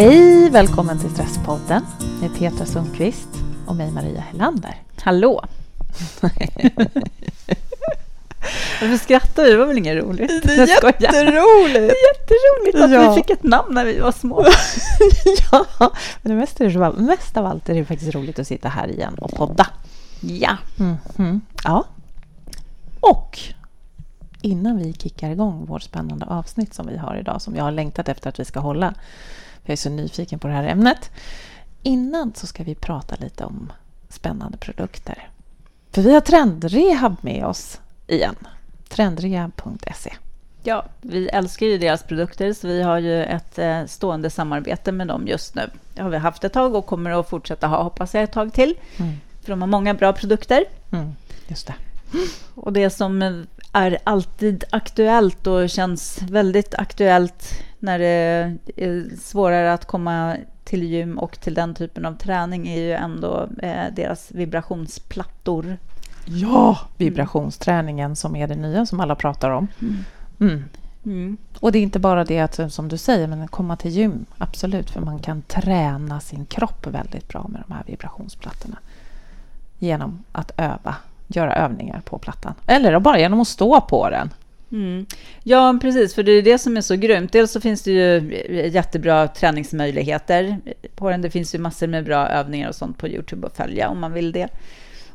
Hej! Välkommen till Stresspodden med Petra Sundqvist och mig Maria Helander. Hallå! Varför skrattar du? Det var väl inget roligt? Det är jätteroligt! Det är jätteroligt att Ja. vi fick ett namn när vi var små. ja, men det mest, är mest av allt är det faktiskt roligt att sitta här igen och podda. Ja. Mhm. Ja. Och innan vi kickar igång vårt spännande avsnitt som vi har idag, som jag har längtat efter att vi ska hålla, jag är så nyfiken på det här ämnet. Innan så ska vi prata lite om spännande produkter. För vi har Trendrehab med oss igen. Trendrehab.se. ja, vi älskar ju deras produkter så vi har ju ett eh, stående samarbete med dem just nu. Det har vi haft ett tag och kommer att fortsätta ha, hoppas jag, ett tag till. Mm. För de har många bra produkter. Mm, just det. Och det som är alltid aktuellt och känns väldigt aktuellt när det är svårare att komma till gym och till den typen av träning är ju ändå eh, deras vibrationsplattor. Ja, vibrationsträningen som är det nya som alla pratar om. Mm. Mm. Och det är inte bara det att, som du säger, men komma till gym. Absolut, för man kan träna sin kropp väldigt bra med de här vibrationsplattorna. Genom att öva, göra övningar på plattan. Eller bara genom att stå på den. Mm. Ja, precis, för det är det som är så grymt. Dels så finns det ju eh, jättebra träningsmöjligheter på den. Det finns ju massor med bra övningar och sånt på Youtube att följa om man vill det.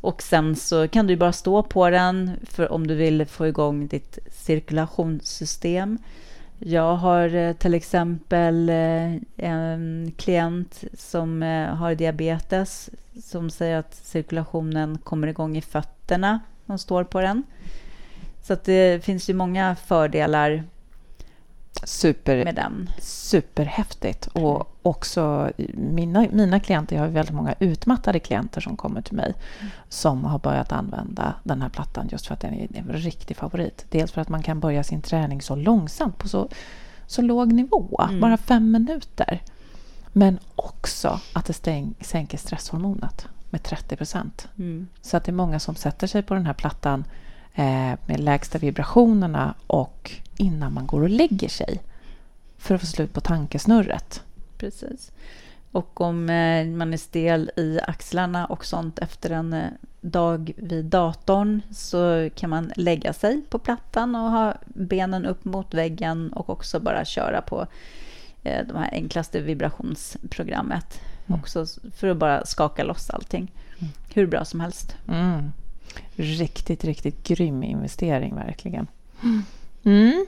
Och sen så kan du ju bara stå på den för om du vill få igång ditt cirkulationssystem. Jag har eh, till exempel eh, en klient som har diabetes som säger att cirkulationen kommer igång i fötterna när hon står på den. Så att det finns ju många fördelar Super, med den. superhäftigt. Och också mina, mina klienter, jag har väldigt många utmattade klienter som kommer till mig som har börjat använda den här plattan just för att den är en riktig favorit. Dels för att man kan börja sin träning så långsamt på så, så låg nivå, Mm. bara fem minuter. Men också att det stäng, sänker stresshormonet med 30 procent. Mm. Så att det är många som sätter sig på den här plattan med lägsta vibrationerna och innan man går och lägger sig för att få slut på tankesnurret. Precis. Och om eh, man är stel i axlarna och sånt efter en eh, dag vid datorn så kan man lägga sig på plattan och ha benen upp mot väggen och också bara köra på eh, de här enklaste vibrationsprogrammet. Mm. Också för att bara skaka loss allting. Mm. Hur bra som helst. Mm. Riktigt, riktigt grym investering verkligen. Mm.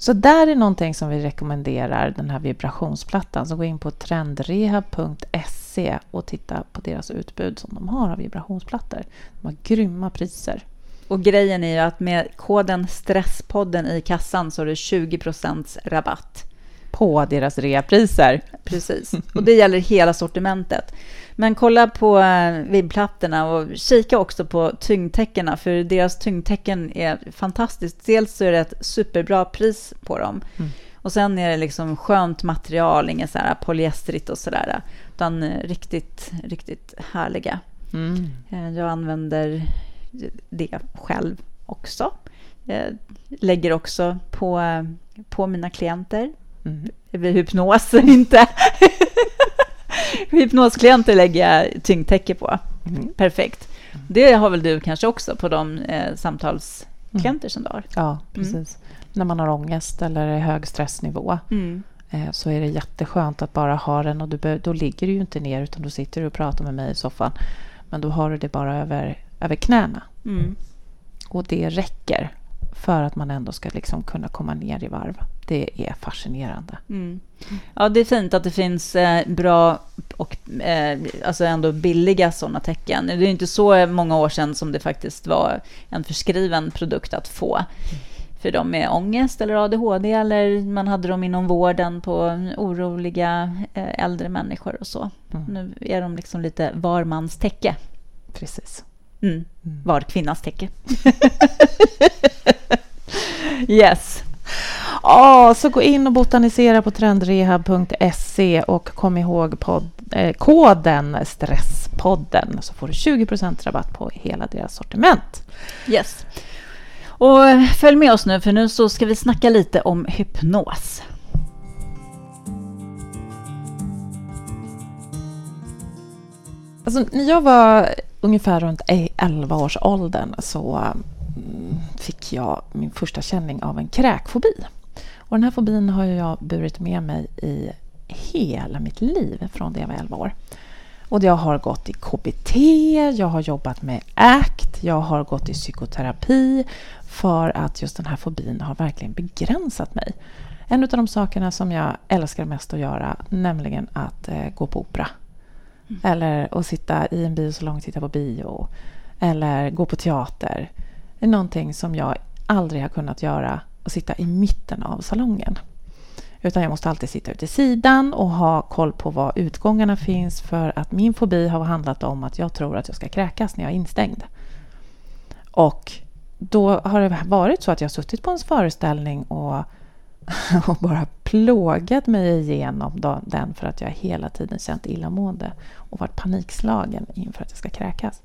Så där är någonting som vi rekommenderar, den här vibrationsplattan. Så gå in på trendrehab.se och titta på deras utbud som de har av vibrationsplattor. De har grymma priser. Och grejen är ju att med koden Stresspodden i kassan så har du 20% rabatt. På deras reapriser. Precis, och det gäller hela sortimentet. Men kolla på eh, vibbplattorna och kika också på tyngdtäckena för deras tyngdtäcken är fantastiskt. Dels så är det ett superbra pris på dem Mm. och sen är det liksom skönt material, inget så här polyesterigt och sådär, utan eh, riktigt, riktigt härliga. Mm. Eh, Jag använder det själv också. Jag lägger också på, eh, på mina klienter Mm. vid hypnos, inte. Hypnosklienter lägger jag tyngdtäcke på. Mm. Perfekt. Det har väl du kanske också på de eh, samtalsklienter som du har? Ja, precis. När man har ångest eller är hög stressnivå eh, så är det jätteskönt att bara ha den och du då ligger du ju inte ner utan då sitter du och pratar med mig i soffan. Men då har du det bara över, över knäna Mm. och det räcker för att man ändå ska liksom kunna komma ner i varv. Det är fascinerande. Mm. Ja, det är fint att det finns eh, bra och eh, alltså ändå billiga sådana tecken. Det är inte så många år sedan som det faktiskt var en förskriven produkt att få för dem med ångest eller ADHD eller man hade dem inom vården på oroliga eh, äldre människor och så. Mm. Nu är de liksom lite var mans täcke. Precis. Mm. Mm. Var kvinnas täcke. yes. Ja, så gå in och botanisera på trendrehab.se och kom ihåg podd, eh, koden Stresspodden så får du 20 rabatt på hela deras sortiment. Yes. Och följ med oss nu för nu så ska vi snacka lite om hypnos. Alltså, när jag var ungefär runt 11 års åldern så fick jag min första känning av en kräkfobi. Och den här fobin har jag burit med mig i hela mitt liv från det jag var 11 år. Och jag har gått i KBT, jag har jobbat med ACT, jag har gått i psykoterapi för att just den här fobin har verkligen begränsat mig. En av de sakerna som jag älskar mest att göra, nämligen att eh, gå på opera. Mm. Eller att sitta i en biosalong och titta på bio. Eller gå på teater. Är någonting som jag aldrig har kunnat göra, och sitta i mitten av salongen. Utan jag måste alltid sitta ute i sidan och ha koll på var utgångarna finns för att min fobi har handlat om att jag tror att jag ska kräkas när jag är instängd. Och då har det varit så att jag har suttit på en föreställning och, och bara plågat mig igenom den för att jag hela tiden känt illamående och varit panikslagen inför att jag ska kräkas.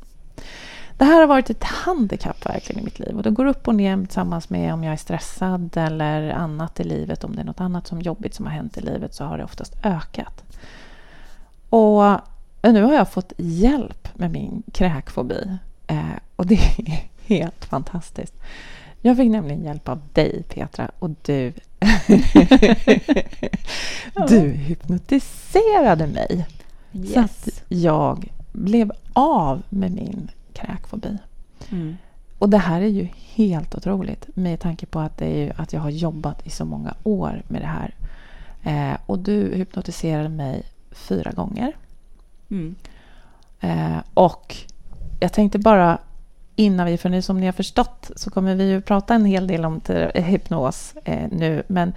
Det här har varit ett handikapp verkligen i mitt liv och det går upp och ner tillsammans med om jag är stressad eller annat i livet. Om det är något annat som jobbigt som har hänt i livet så har det oftast ökat. Och nu har jag fått hjälp med min kräkfobi eh, och det är helt fantastiskt. Jag fick nämligen hjälp av dig, Petra, och du... du hypnotiserade mig. Yes. Så att jag blev av med min kräkfobi. Mm. Och det här är ju helt otroligt med tanke på att, det är ju, att jag har jobbat i så många år med det här. Eh, och du hypnotiserade mig fyra gånger. Mm. Eh, och jag tänkte bara innan vi, för nu som ni har förstått så kommer vi ju prata en hel del om hypnos eh, nu, men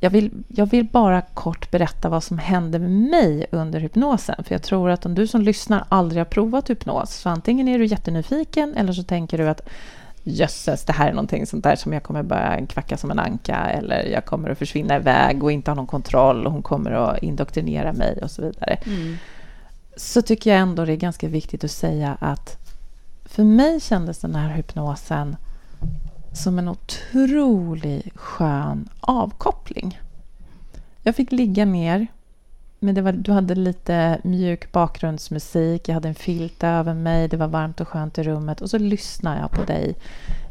jag vill, jag vill bara kort berätta vad som hände med mig under hypnosen. För jag tror att om du som lyssnar aldrig har provat hypnos, så antingen är du jättenyfiken eller så tänker du att jösses, det här är någonting sånt där som jag kommer börja kvacka som en anka eller jag kommer att försvinna iväg och inte ha någon kontroll och hon kommer att indoktrinera mig och så vidare. Mm. Så tycker jag ändå det är ganska viktigt att säga att för mig kändes den här hypnosen som en otroligt skön avkoppling. Jag fick ligga ner, men det var, du hade lite mjuk bakgrundsmusik, jag hade en filt över mig, det var varmt och skönt i rummet och så lyssnar jag på dig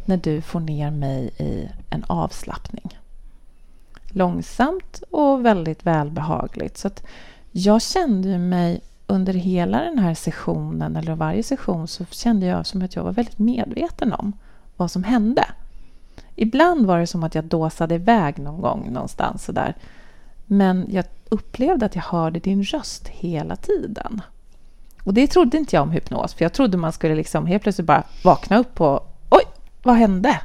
när du får ner mig i en avslappning. Långsamt och väldigt välbehagligt. Så att jag kände mig under hela den här sessionen, eller varje session, så kände jag som att jag var väldigt medveten om vad som hände. Ibland var det som att jag dåsade iväg någon gång någonstans sådär. Men jag upplevde att jag hörde din röst hela tiden. Och det trodde inte jag om hypnos, för jag trodde man skulle liksom helt plötsligt bara vakna upp och oj, vad hände?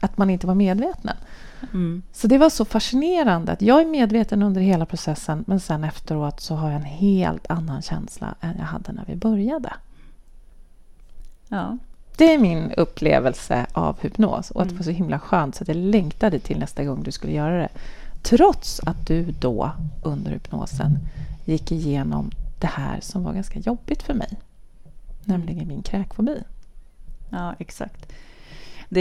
Att man inte var medveten. Mm. Så det var så fascinerande att jag är medveten under hela processen men sen efteråt så har jag en helt annan känsla än jag hade när vi började. Ja. Det är min upplevelse av hypnos och att det var så himla skönt så att jag längtade till nästa gång du skulle göra det. Trots att du då under hypnosen gick igenom det här som var ganska jobbigt för mig. Nämligen min kräkfobi. Ja, exakt. Det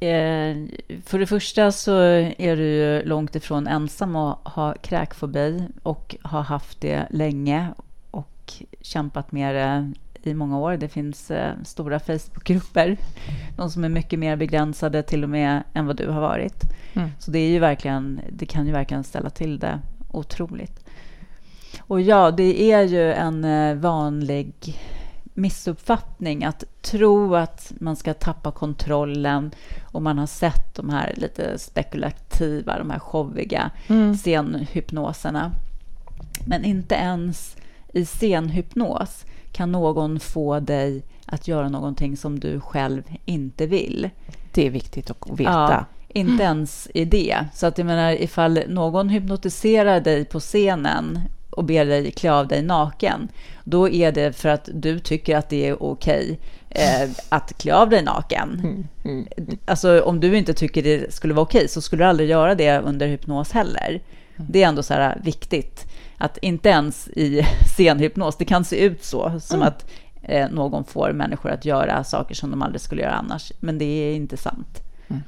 är, för det första så är du ju långt ifrån ensam att ha kräkfobi och har haft det länge och kämpat med det i många år. Det finns eh, stora Facebookgrupper, de som är mycket mer begränsade till och med än vad du har varit. Mm. Så det, är ju verkligen, det kan ju verkligen ställa till det otroligt. Och ja, det är ju en eh, vanlig missuppfattning att tro att man ska tappa kontrollen och man har sett de här lite spekulativa, de här showiga mm. scenhypnoserna. Men inte ens i scenhypnos kan någon få dig att göra någonting som du själv inte vill. Det är viktigt att veta. Ja, inte ens i det. Så att jag menar, ifall någon hypnotiserar dig på scenen och ber dig klä av dig naken, då är det för att du tycker att det är okej eh, att klä av dig naken. Mm, mm, mm. Alltså om du inte tycker det skulle vara okej så skulle du aldrig göra det under hypnos heller. Mm. Det är ändå så här viktigt att inte ens i scenhypnos, det kan se ut så, som mm. att eh, någon får människor att göra saker som de aldrig skulle göra annars, men det är inte sant. Mm.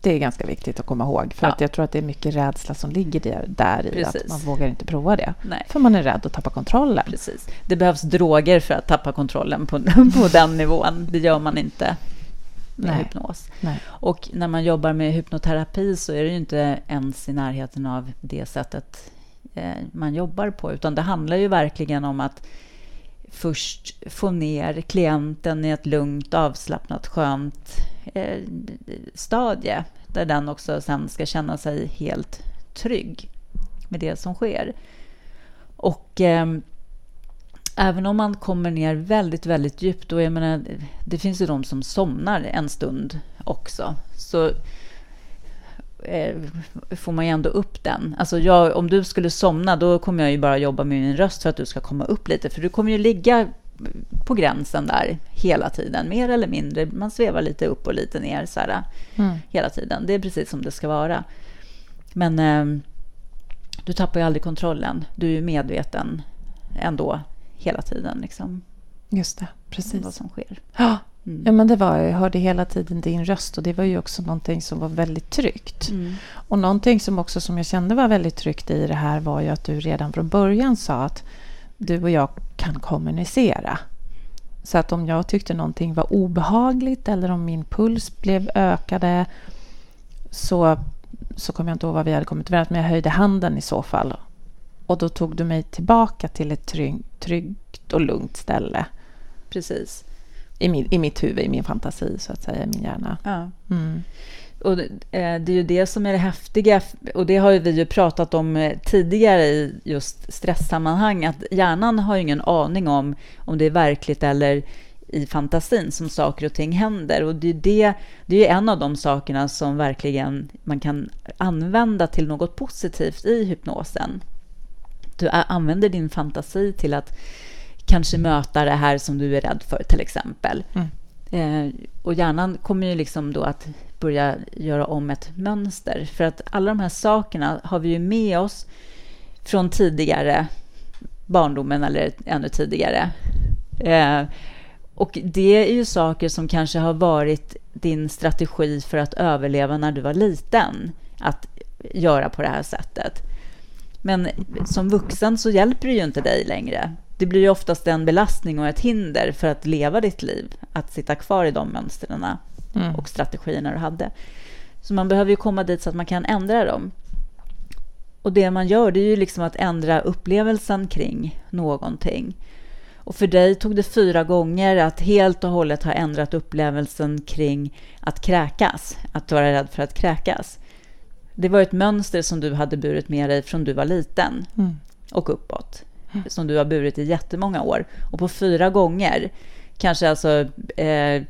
Det är ganska viktigt att komma ihåg. För Ja. att jag tror att det är mycket rädsla som ligger där, där i Precis. att man vågar inte prova det. Nej. För man är rädd att tappa kontrollen. Precis. Det behövs droger för att tappa kontrollen på, på den nivån. Det gör man inte med Nej. hypnos. Nej. Och när man jobbar med hypnoterapi så är det ju inte ens i närheten av det sättet Eh, man jobbar på, utan det handlar ju verkligen om att först få ner klienten i ett lugnt, avslappnat, skönt eh, stadie där den också sen ska känna sig helt trygg med det som sker. Och eh, även om man kommer ner väldigt, väldigt djupt, och jag menar, det finns ju de som somnar en stund också, så får man ju ändå upp den. Alltså jag, om du skulle somna, då kommer jag ju bara jobba med min röst för att du ska komma upp lite, för du kommer ju ligga på gränsen där hela tiden, mer eller mindre. Man svävar lite upp och lite ner så här, Mm. hela tiden. Det är precis som det ska vara. Men eh, du tappar ju aldrig kontrollen. Du är ju medveten ändå hela tiden liksom, Just det, om vad precis. som sker. Ja. Mm. ja, men det var jag. Hörde hela tiden din röst och det var ju också någonting som var väldigt tryggt. Mm. Och någonting som också som jag kände var väldigt tryggt i det här var ju att du redan från början sa att du och jag kan kommunicera. Så att om jag tyckte någonting var obehagligt eller om min puls blev ökade så, så kommer jag inte ihåg vad vi hade kommit överens men jag höjde handen i så fall. Och då tog du mig tillbaka till ett trygg, tryggt och lugnt ställe Precis. I, min, i mitt huvud, i min fantasi så att säga, i min hjärna. Ja. Mm. Och det, eh, det är ju det som är det häftiga, och det har vi ju pratat om eh, tidigare i just stresssammanhang, att hjärnan har ju ingen aning om om det är verkligt eller i fantasin som saker och ting händer. Och det är, det, det är en av de sakerna som verkligen man kan använda till något positivt i hypnosen. Du använder din fantasi till att kanske möta det här som du är rädd för, till exempel. Mm. Eh, och hjärnan kommer ju liksom då att börja göra om ett mönster. För att alla de här sakerna har vi ju med oss från tidigare, barndomen eller ännu tidigare. Eh, och det är ju saker som kanske har varit din strategi för att överleva när du var liten, att göra på det här sättet. Men som vuxen så hjälper det ju inte dig längre. Det blir ju oftast en belastning och ett hinder för att leva ditt liv, att sitta kvar i de mönstren Mm. och strategierna du hade. Så man behöver ju komma dit så att man kan ändra dem. Och det man gör, det är ju liksom att ändra upplevelsen kring någonting. Och för dig tog det fyra gånger att helt och hållet ha ändrat upplevelsen kring att kräkas, att vara rädd för att kräkas. Det var ett mönster som du hade burit med dig från du var liten Mm. och uppåt, som du har burit i jättemånga år. Och på fyra gånger, kanske alltså eh,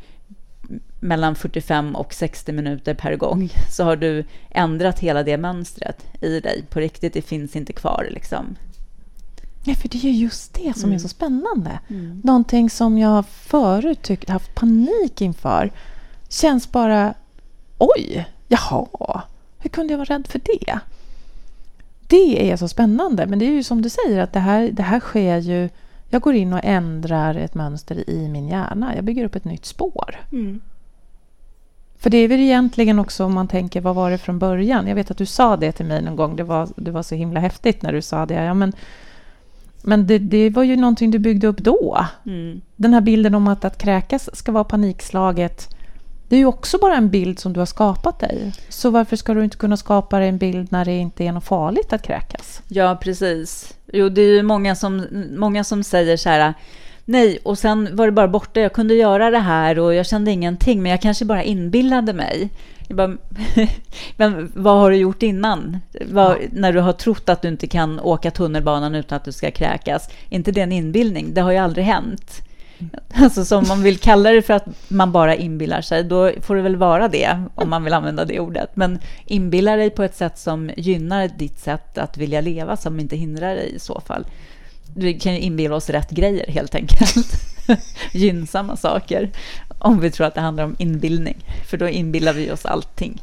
mellan 45 och 60 minuter per gång, så har du ändrat hela det mönstret i dig. På riktigt, det finns inte kvar liksom. Ja, för det är ju just det som är Mm. så spännande. Någonting som jag förut tyckt haft panik inför känns bara oj, jaha, hur kunde jag vara rädd för det? Det är så spännande, men det är ju som du säger att det här, det här sker ju jag går in och ändrar ett mönster i min hjärna. Jag bygger upp ett nytt spår. För det är väl egentligen också om man tänker, vad var det från början? Jag vet att du sa det till mig någon gång, det var, det var så himla häftigt när du sa det. Ja, men men det, det var ju någonting du byggde upp då. Mm. Den här bilden om att, att kräkas ska vara panikslaget, det är ju också bara en bild som du har skapat dig. Så varför ska du inte kunna skapa dig en bild när det inte är något farligt att kräkas? Ja, precis. Jo, det är ju många som, många som säger så här, nej, och sen var det bara borta, jag kunde göra det här och jag kände ingenting, men jag kanske bara inbillade mig. Jag bara, men vad har du gjort innan? Vad, När du har trott att du inte kan åka tunnelbanan utan att du ska kräkas. Inte det en inbildning? Det har ju aldrig hänt. Alltså som om man vill kalla det för att man bara inbillar sig, då får det väl vara det, om man vill använda det ordet. Men inbilla dig på ett sätt som gynnar ditt sätt att vilja leva, som inte hindrar dig i så fall. Vi kan ju inbilla oss rätt grejer helt enkelt. Gynnsamma saker, om vi tror att det handlar om inbildning. För då inbillar vi oss allting.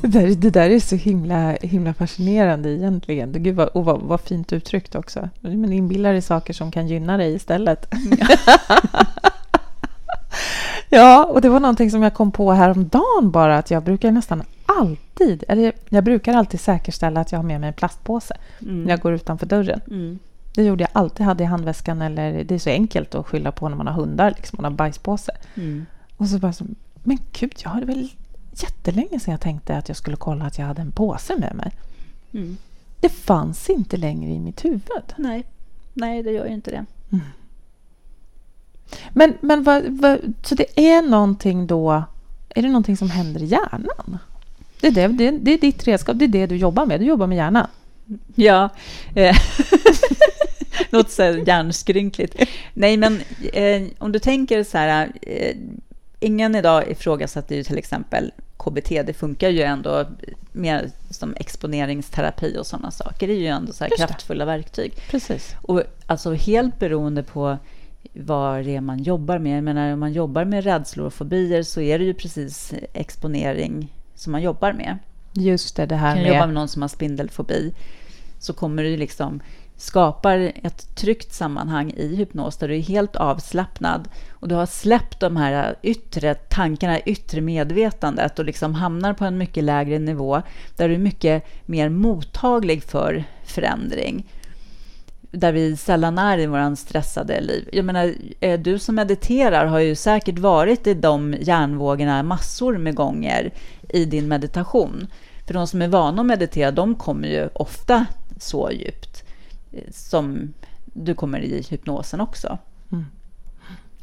Det där, det där är så himla, himla fascinerande egentligen. Gud vad, och vad, vad fint uttryckt också. Men inbillar dig saker som kan gynna dig istället. Ja, och det var någonting som jag kom på häromdagen bara att jag brukar nästan alltid, eller jag brukar alltid säkerställa att jag har med mig en plastpåse Mm. när jag går utanför dörren. Mm. Det gjorde jag alltid, hade i handväskan eller det är så enkelt att skylla på när man har hundar, liksom, man har bajspåse. Mm. Och så bara så, men gud, jag hade väl jättelänge sedan jag tänkte att jag skulle kolla att jag hade en påse med mig. Mm. Det fanns inte längre i mitt huvud. Nej. Nej, det gör ju inte det. Men, men vad, vad, så det är någonting då, är det någonting som händer i hjärnan? Det är, det, det, det är ditt redskap, det är det du jobbar med. Du jobbar med hjärnan. Ja. eh, Något så här hjärnskrynkligt. Nej, men eh, om du tänker så här. Eh, ingen idag ifrågasätter ju till exempel KBT. Det funkar ju ändå mer som exponeringsterapi och sådana saker. Det är ju ändå så det. kraftfulla verktyg. Precis. Och alltså helt beroende på vad det är man jobbar med. Jag menar, om man jobbar med rädslor och fobier så är det ju precis exponering som man jobbar med. Just det, det här Kan jobba med... med någon som har spindelfobi så kommer du liksom skapar ett tryggt sammanhang i hypnos där du är helt avslappnad och du har släppt de här yttre tankarna, yttre medvetandet och liksom hamnar på en mycket lägre nivå där du är mycket mer mottaglig för förändring där vi sällan är i våran stressade liv. Jag menar, eh, du som mediterar har ju säkert varit i de hjärnvågorna massor med gånger i din meditation. För de som är vana att meditera, de kommer ju ofta så djupt som du kommer i hypnosen också. Mm.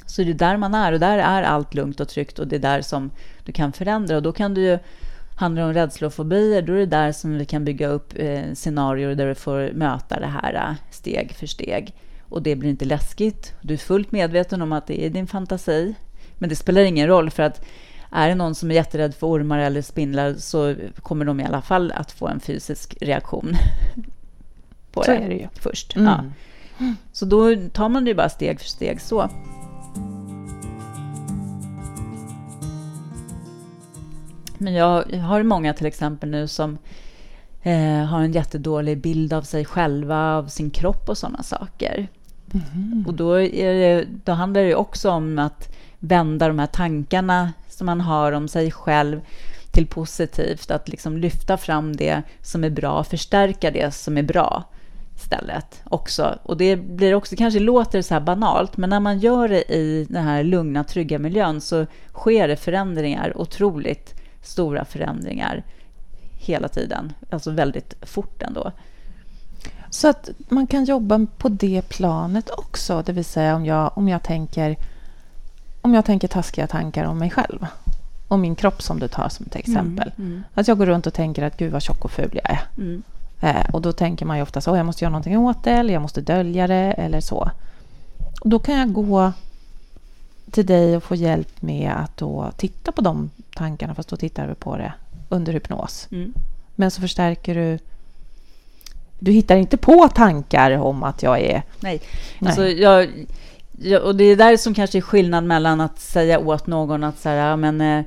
Så det är där man är och där är allt lugnt och tryggt och det är där som du kan förändra och då kan du ju Handlar det om rädslor och fobier, då är det där som vi kan bygga upp eh, scenarier där du får möta det här eh, steg för steg. Och det blir inte läskigt. Du är fullt medveten om att det är din fantasi. Men det spelar ingen roll för att är det någon som är jätterädd för ormar eller spindlar så kommer de i alla fall att få en fysisk reaktion på Så det, är det ju. först. Mm. Ja. Så då tar man det ju bara steg för steg så. Men jag har många till exempel nu som eh, har en jättedålig bild av sig själva, av sin kropp och sådana saker. Och då, det, då handlar det ju också om att vända de här tankarna som man har om sig själv till positivt, att liksom lyfta fram det som är bra, förstärka det som är bra istället också. Och det blir också, kanske låter så här banalt, men när man gör det i den här lugna, trygga miljön så sker det förändringar, otroligt stora förändringar hela tiden, alltså väldigt fort ändå. Så att man kan jobba på det planet också, det vill säga om jag, om jag tänker om jag tänker taskiga tankar om mig själv, om min kropp som du tar som ett exempel. Mm, Att jag går runt och tänker att gud vad tjock och ful jag är. mm, Eh, och då tänker man ju ofta så, jag måste göra någonting åt det eller jag måste dölja det eller så. Och då kan jag gå till dig och få hjälp med att då titta på de tankarna, fast då tittar vi på det under hypnos. mm. Men så förstärker du... Du hittar inte på tankar om att jag är... Nej, Nej. Alltså, jag, jag, och det är där som kanske är skillnad mellan att säga åt någon att så här, men,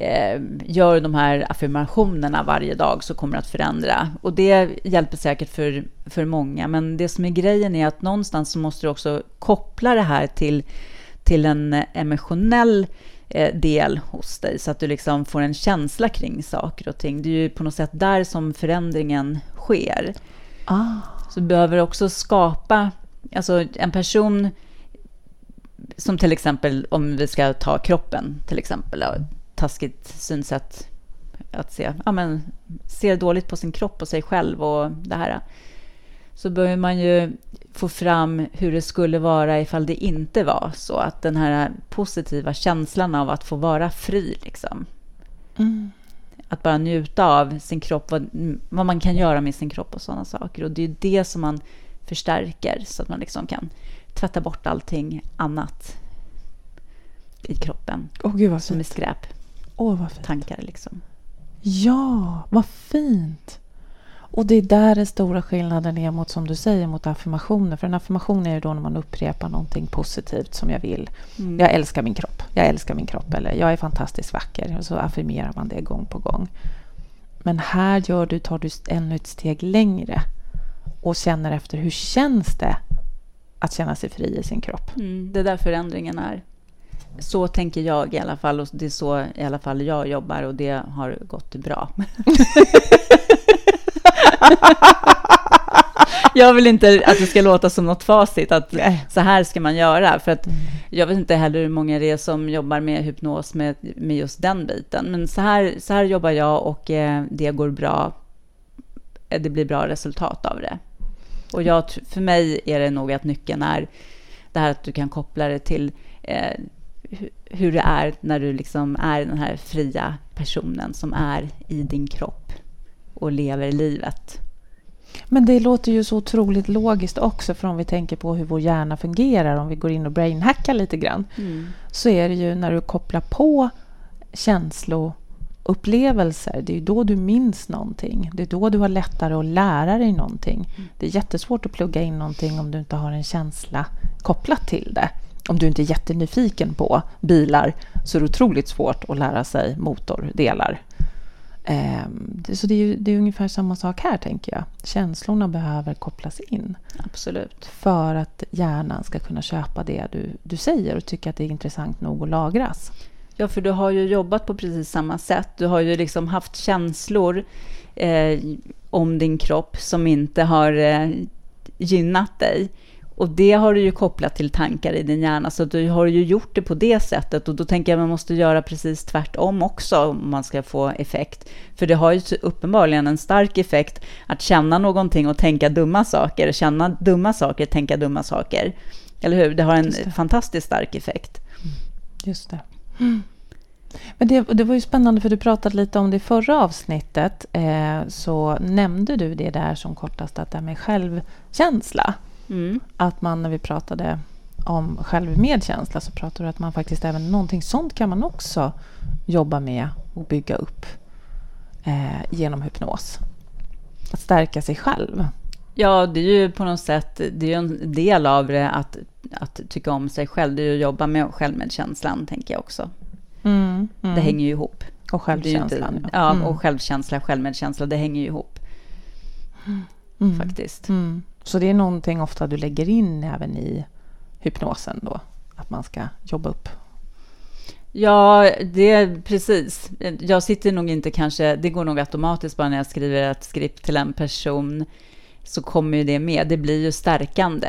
eh, gör de här affirmationerna varje dag så kommer det att förändra. Och det hjälper säkert för, för många. Men det som är grejen är att någonstans så måste du också koppla det här till, till en emotionell eh, del hos dig så att du liksom får en känsla kring saker och ting. Det är ju på något sätt där som förändringen sker. Ah, Så du behöver också skapa, alltså en person som till exempel, om vi ska ta kroppen till exempel, taskigt synsätt att se, ja men ser dåligt på sin kropp och sig själv och det här. Så behöver man ju få fram hur det skulle vara ifall det inte var så. Att den här positiva känslan av att få vara fri liksom. mm. Att bara njuta av sin kropp, vad, vad man kan göra med sin kropp och sådana saker. Och det är det som man förstärker så att man liksom kan tvätta bort allting annat i kroppen vad som är skräp, Åh, vad fint. tankar liksom. Ja, vad fint. Och det är där den stora skillnaden är mot, som du säger, mot affirmationer. För en affirmation är ju då när man upprepar någonting positivt som jag vill. Mm. Jag älskar min kropp. Jag älskar min kropp. Eller jag är fantastiskt vacker. Och så affirmerar man det gång på gång. Men här gör du, tar du ännu ett steg längre och känner efter hur känns det att känna sig fri i sin kropp. Mm, det är där förändringen är. Så tänker jag i alla fall och det är så i alla fall jag jobbar och det har gått bra. jag vill inte att det ska låta som något facit, att så här ska man göra. För att mm. jag vet inte heller hur många det är som jobbar med hypnos med, med just den biten. Men så här, så här jobbar jag och eh, det går bra. Eh, det blir bra resultat av det. Och jag, för mig är det nog att nyckeln är det här att du kan koppla det till eh, hur det är när du liksom är den här fria personen som är i din kropp och lever livet. Men det låter ju så otroligt logiskt också, för om vi tänker på hur vår hjärna fungerar, om vi går in och brainhackar lite grann, mm. så är det ju när du kopplar på känsloupplevelser, det är ju då du minns någonting. Det är då du har lättare att lära dig någonting. Mm. Det är jättesvårt att plugga in någonting om du inte har en känsla kopplat till det. Om du inte är jättenyfiken på bilar så är det otroligt svårt att lära sig motordelar. Ehm, så det är, ju, det är ungefär samma sak här, tänker jag. Känslorna behöver kopplas in. Absolut. För att hjärnan ska kunna köpa det du, du säger och tycka att det är intressant nog att lagras. Ja, för du har ju jobbat på precis samma sätt. Du har ju liksom haft känslor eh, om din kropp som inte har eh, gynnat dig. Och det har du ju kopplat till tankar i din hjärna, så du har ju gjort det på det sättet. Och då tänker jag att man måste göra precis tvärtom också om man ska få effekt. För det har ju uppenbarligen en stark effekt att känna någonting och tänka dumma saker, känna dumma saker, tänka dumma saker. Eller hur? Det har en fantastiskt stark effekt. Just det. Mm. Men det, det, var ju spännande, för du pratade lite om det i förra avsnittet. Eh, så nämnde du det där som kortast, att det med självkänsla. Mm. Att man, när vi pratade om självmedkänsla, så pratade du att man faktiskt även någonting sånt kan man också jobba med och bygga upp eh, genom hypnos. Att stärka sig själv. Ja, det är ju på något sätt det är en del av det att, att tycka om sig själv. Det är att jobba med självmedkänslan, tänker jag också. Mm, mm. Det hänger ju ihop. Och självkänslan. Inte, ja, mm. och självkänsla, självmedkänsla, det hänger ju ihop. Mm. Faktiskt. Så det är någonting ofta du lägger in även i hypnosen då? Att man ska jobba upp? Ja, det är precis. Jag sitter nog inte kanske, det går nog automatiskt bara när jag skriver ett skript till en person så kommer ju det med. Det blir ju stärkande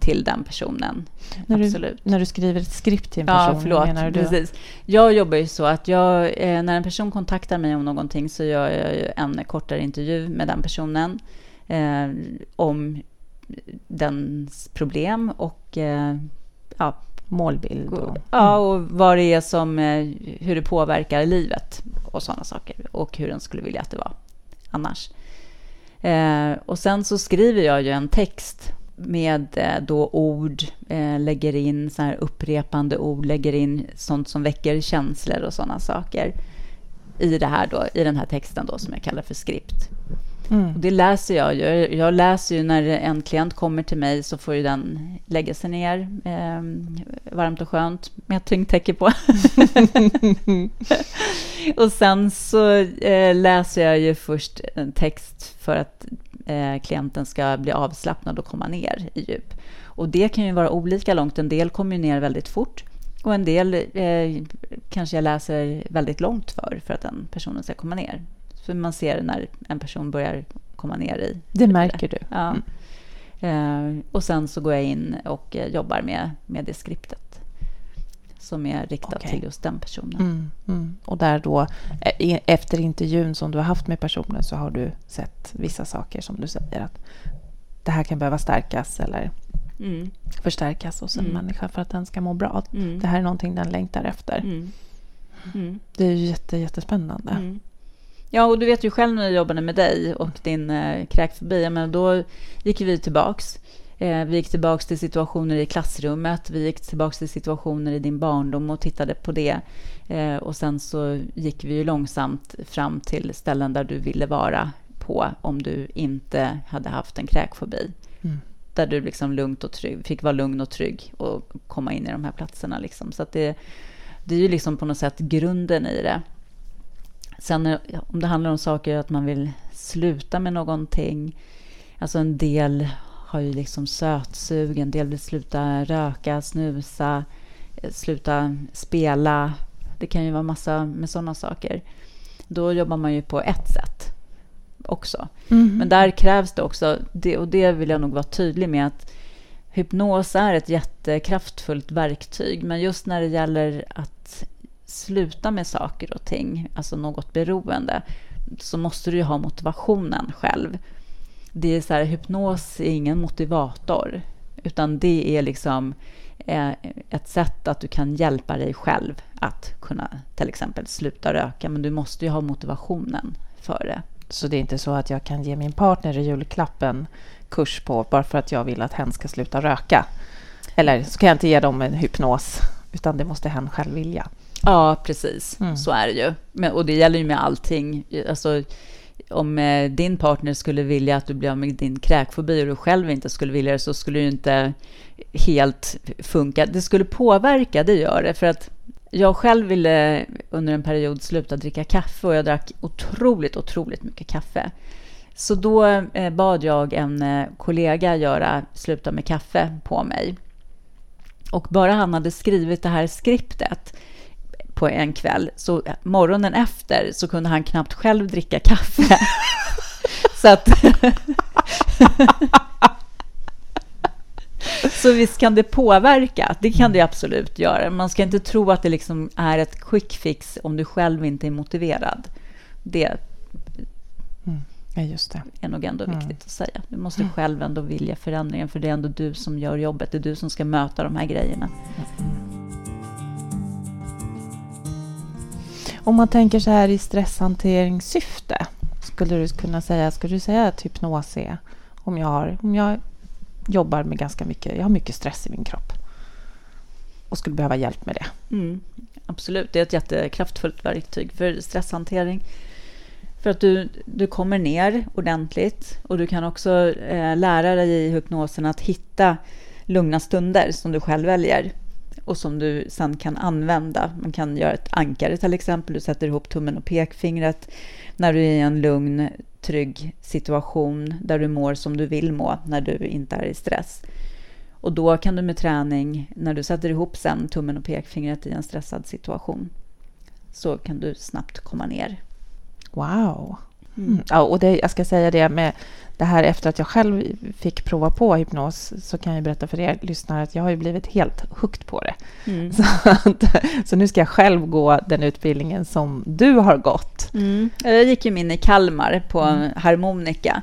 till den personen. När Absolut. Du, när du skriver ett skript till en person, ja, förlåt, menar du? Precis. Jag jobbar ju så att jag, eh, när en person kontaktar mig om någonting så gör jag en kortare intervju med den personen eh, om dens problem och eh, ja, målbild. Och, ja, och vad det är som, eh, hur det påverkar livet och sådana saker och hur den skulle vilja att det var annars. Eh, och sen så skriver jag ju en text med eh, då ord, eh, lägger in så här upprepande ord, lägger in sånt som väcker känslor och sådana saker i det här då, i den här texten då som jag kallar för skript. Mm. Och det läser jag ju. Jag läser ju när en klient kommer till mig så får ju den lägga sig ner eh, varmt och skönt med ett tyngdtäcke på. och sen så eh, läser jag ju först en text för att eh, klienten ska bli avslappnad och komma ner i djup. Och det kan ju vara olika långt. En del kommer ju ner väldigt fort och en del eh, kanske jag läser väldigt långt för, för att den personen ska komma ner. För man ser när en person börjar komma ner i... Det märker du? Ja. Mm. Eh, och sen så går jag in och eh, jobbar med, med det skriptet som är riktat okay. till just den personen. Mm, mm. Och där då, eh, efter intervjun som du har haft med personen så har du sett vissa saker som du säger att det här kan behöva stärkas eller mm. förstärkas hos en mm. människa för att den ska må bra. Mm. Det här är någonting den längtar efter. Mm. Det är ju jätte, jättespännande. Ja, och du vet ju själv när jag jobbade med dig och din eh, kräkfobi, men då gick vi tillbaks. Eh, vi gick tillbaks till situationer i klassrummet, vi gick tillbaks till situationer i din barndom och tittade på det. Eh, och sen så gick vi ju långsamt fram till ställen där du ville vara på om du inte hade haft en kräkfobi. Mm. Där du liksom lugnt och trygg, fick vara lugn och trygg och komma in i de här platserna. Liksom. Så det, det är ju liksom på något sätt grunden i det. Sen om det handlar om saker att man vill sluta med någonting. Alltså en del har ju liksom sötsug, en del vill sluta röka, snusa. eh, sluta spela. Det kan ju vara massa med sådana saker. Då jobbar man ju på ett sätt också. Mm. Men där krävs det också, och det vill jag nog vara tydlig med, att hypnos är ett jättekraftfullt verktyg. Men just när det gäller att sluta med saker och ting, alltså något beroende, så måste du ju ha motivationen själv. Det är så här, hypnos är ingen motivator, utan det är liksom eh, ett sätt att du kan hjälpa dig själv att kunna till exempel sluta röka, men du måste ju ha motivationen för det. Så det är inte så att jag kan ge min partner i julklappen kurs på bara för att jag vill att hen ska sluta röka? Eller så kan jag inte ge dem en hypnos, utan det måste hen själv vilja. Ja, precis. Mm. Så är det ju. Men, och det gäller ju med allting. Alltså, om eh, din partner skulle vilja att du blir av med din kräkfobi och du själv inte skulle vilja det så skulle det inte helt funka. Det skulle påverka, det gör det. För att jag själv ville under en period sluta dricka kaffe och jag drack otroligt, otroligt mycket kaffe. Så då eh, bad jag en eh, kollega göra sluta med kaffe på mig. Och bara han hade skrivit det här skriptet på en kväll, så morgonen efter så kunde han knappt själv dricka kaffe. så att... så visst kan det påverka, det kan det absolut göra. Man ska inte tro att det liksom är ett quick fix om du själv inte är motiverad. Det, mm. just det. är nog ändå mm. viktigt att säga. Du måste mm. själv ändå vilja förändringen, för det är ändå du som gör jobbet. Det är du som ska möta de här grejerna. Om man tänker så här i stresshanteringssyfte, skulle du kunna säga, skulle du säga att hypnos är om jag, har, om jag jobbar med ganska mycket, jag har mycket stress i min kropp och skulle behöva hjälp med det? Mm, absolut, det är ett jättekraftfullt verktyg för stresshantering. För att du, du kommer ner ordentligt och du kan också eh, lära dig i hypnosen att hitta lugna stunder som du själv väljer och som du sen kan använda. Man kan göra ett ankare till exempel. Du sätter ihop tummen och pekfingret när du är i en lugn, trygg situation där du mår som du vill må när du inte är i stress. Och då kan du med träning, när du sätter ihop sen tummen och pekfingret i en stressad situation, så kan du snabbt komma ner. Wow! Mm. Ja, och det, jag ska säga det med det här efter att jag själv fick prova på hypnos så kan jag berätta för er lyssnare att jag har ju blivit helt hooked på det. Mm. Så, att, så, nu ska jag själv gå den utbildningen som du har gått. Mm. Jag gick ju min i Kalmar på mm. harmonika.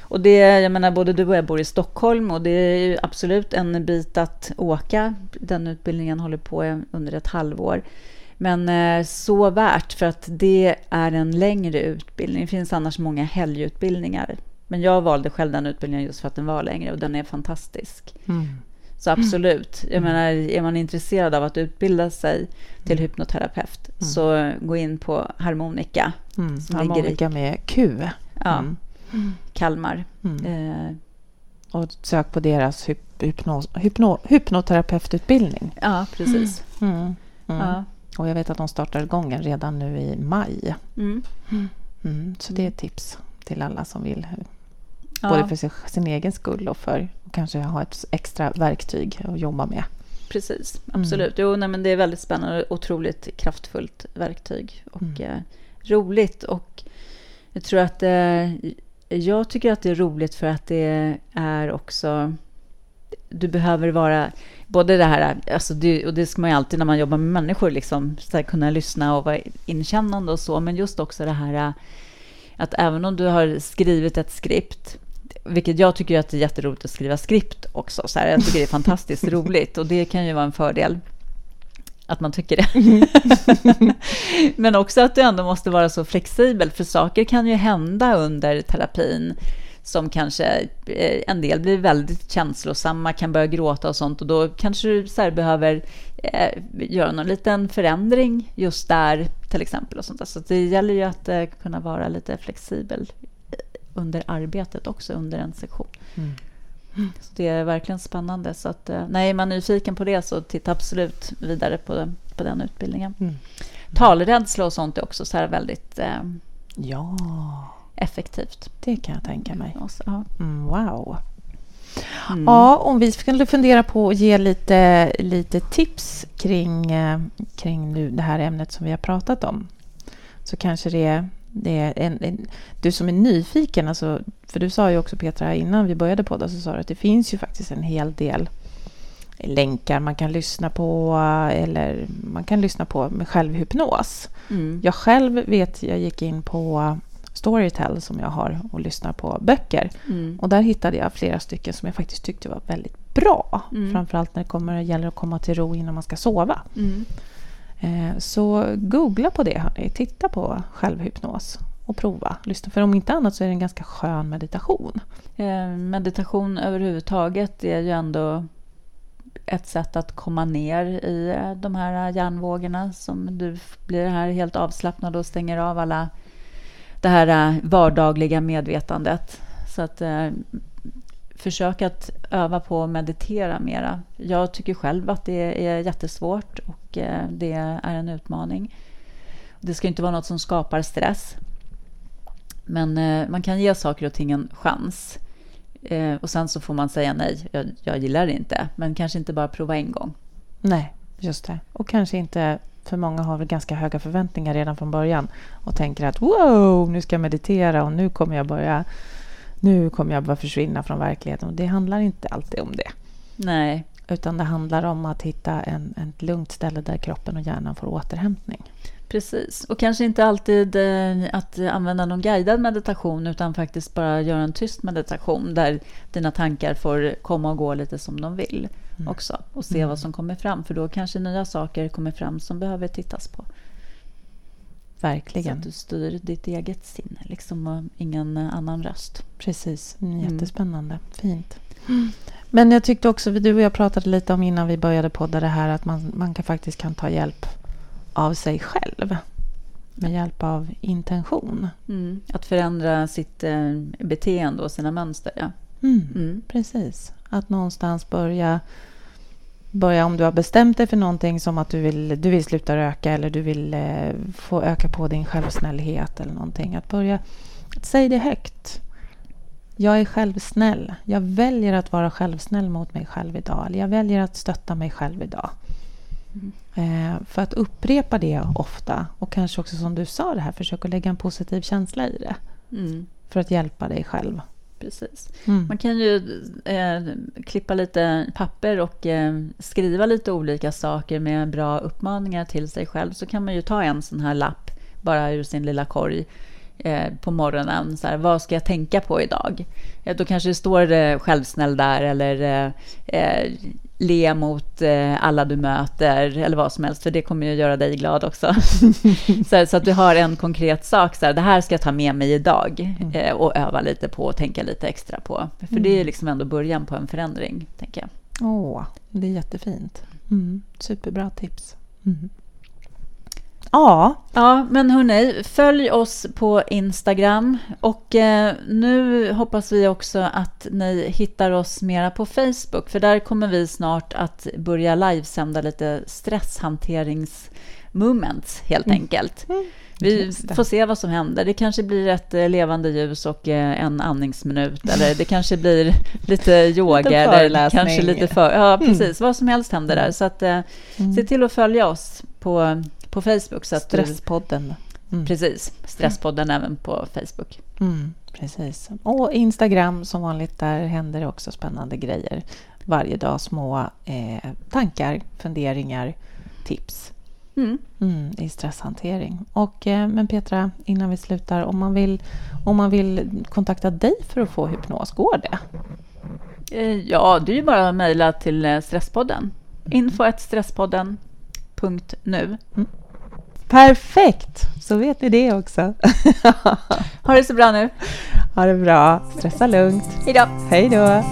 Och det, jag menar, både du och jag bor i Stockholm och det är absolut en bit att åka. Den utbildningen håller på under ett halvår. Men eh, så värt, för att det är en längre utbildning. Det finns annars många helgutbildningar. Men jag valde själv den utbildningen just för att den var längre och den är fantastisk. Mm. Så absolut. Jag mm. menar, är man intresserad av att utbilda sig till mm. hypnoterapeut mm. så gå in på Harmonika. Mm. Harmonika med Q. Ja. Mm. Kalmar. Eh. Och sök på deras hypnos, hypno, hypnoterapeututbildning. Ja, precis. Ja. Och jag vet att de startar igång redan nu i maj. Mm. Mm. så det är ett tips till alla som vill. Ja. Både för sig, sin egen skull och för att kanske ha ett extra verktyg att jobba med. Precis, mm. absolut. Mm. Jo, nej, men det är väldigt spännande och otroligt kraftfullt verktyg. Och mm. eh, roligt. Och jag tror att eh, jag tycker att det är roligt för att det är också du behöver vara, både det här, alltså det, och det ska man ju alltid när man jobbar med människor, liksom, så kunna lyssna och vara inkännande och så, men just också det här att även om du har skrivit ett skript, vilket jag tycker att det är jätteroligt att skriva skript också, så här, jag tycker det är fantastiskt roligt och det kan ju vara en fördel att man tycker det. Men också att du ändå måste vara så flexibel, för saker kan ju hända under terapin som kanske eh, en del blir väldigt känslosamma, kan börja gråta och sånt och då kanske du så behöver eh, göra någon liten förändring just där till exempel. och sånt. Så det gäller ju att eh, kunna vara lite flexibel under arbetet också, under en sektion. Mm. Så det är verkligen spännande. Så att, nej, är man nyfiken på det så titta absolut vidare på, på den utbildningen. Mm. Talrädsla och sånt är också så här väldigt eh, ja effektivt. Det kan jag tänka mig. Mm, wow. Mm. Ja, om vi skulle fundera på att ge lite, lite tips kring, eh, kring nu det här ämnet som vi har pratat om så kanske det är, det är en, en, du som är nyfiken, alltså, för du sa ju också Petra innan vi började podda så sa du att det finns ju faktiskt en hel del länkar man kan lyssna på eller man kan lyssna på med självhypnos. Mm. Jag själv vet, jag gick in på Storytel som jag har och lyssnar på böcker. Mm. Och där hittade jag flera stycken som jag faktiskt tyckte var väldigt bra. Mm. Framförallt när det kommer, gäller att komma till ro innan man ska sova. Mm. Eh, så googla på det, hörni. Titta på självhypnos och prova. Lyssna. För om inte annat så är det en ganska skön meditation. Eh, meditation överhuvudtaget är ju ändå ett sätt att komma ner i eh, de här hjärnvågorna som du blir här helt avslappnad och stänger av alla det här eh, vardagliga medvetandet. Så att eh, försök att öva på att meditera mera. Jag tycker själv att det är jättesvårt och eh, det är en utmaning. Det ska inte vara något som skapar stress. Men eh, man kan ge saker och ting en chans. Eh, och sen så får man säga nej, jag, jag gillar det inte. Men kanske inte bara prova en gång. Nej, just det. Och kanske inte för många har väl ganska höga förväntningar redan från början och tänker att wow, nu ska jag meditera och nu kommer jag börja nu kommer jag bara försvinna från verkligheten. Och det handlar inte alltid om det. Nej. Utan det handlar om att hitta en, ett lugnt ställe där kroppen och hjärnan får återhämtning. Precis, och kanske inte alltid eh, att använda någon guidad meditation utan faktiskt bara göra en tyst meditation där dina tankar får komma och gå lite som de vill. Också och se mm. vad som kommer fram för då kanske nya saker kommer fram som behöver tittas på. Verkligen. Så att du styr ditt eget sinne liksom, och ingen annan röst. Precis. Mm, jättespännande. Mm. Fint. Mm. Men jag tyckte också, du och jag pratade lite om innan vi började podda det här att man, man kan faktiskt kan ta hjälp av sig själv. Med hjälp av intention. Mm. Att förändra sitt eh, beteende och sina mönster. Ja. Mm, mm. Precis. Att någonstans börja börja om du har bestämt dig för någonting som att du vill, du vill sluta röka eller du vill eh, få öka på din självsnällhet eller någonting. Att börja säg det högt. Jag är självsnäll. Jag väljer att vara självsnäll mot mig själv idag. Eller jag väljer att stötta mig själv idag. Mm. Eh, för att upprepa det ofta och kanske också som du sa det här, försök att lägga en positiv känsla i det. Mm. För att hjälpa dig själv precis. Mm. Man kan ju eh, klippa lite papper och eh, skriva lite olika saker med bra uppmaningar till sig själv. Så kan man ju ta en sån här lapp bara ur sin lilla korg eh, på morgonen. Så här, vad ska jag tänka på idag? Eh, då kanske det står eh, självsnäll där eller eh, le mot eh, alla du möter eller vad som helst, för det kommer ju göra dig glad också. så, så, att du har en konkret sak, så här, det här ska jag ta med mig idag mm. eh, och öva lite på och tänka lite extra på. För mm. det är mm. liksom ändå början på en förändring, tänker jag. Åh, det är jättefint. Mm. Superbra tips. Mm. Ja. Ja, men hörni, följ oss på Instagram. Och eh, nu hoppas vi också att ni hittar oss mera på Facebook. För där kommer vi snart att börja livesända lite stresshanteringsmoments, helt mm. enkelt. Mm. Vi får se vad som händer. Det kanske blir ett eh, levande ljus och eh, en andningsminut. Eller det kanske blir lite yoga. lite eller kanske lite för, Ja, mm. precis. Mm. Vad som helst händer där. Så att, mm. se till att följa oss på på Facebook. Så Stresspodden. Mm. Precis, Stresspodden mm. även på Facebook. Mm, precis. Och Instagram som vanligt, där händer det också spännande grejer. Varje dag små eh, tankar, funderingar, tips mm. mm. i stresshantering. Och, eh, men Petra, innan vi slutar, om man, vill, om man vill kontakta dig för att få hypnos, går det? Eh, ja, det är ju bara att mejla till eh, Stresspodden. Mm. Info stresspodden.nu. Mm. Perfekt! Så vet ni det också. ha det så bra nu. Ha det bra. Stressa lugnt. Hej då. Hej då.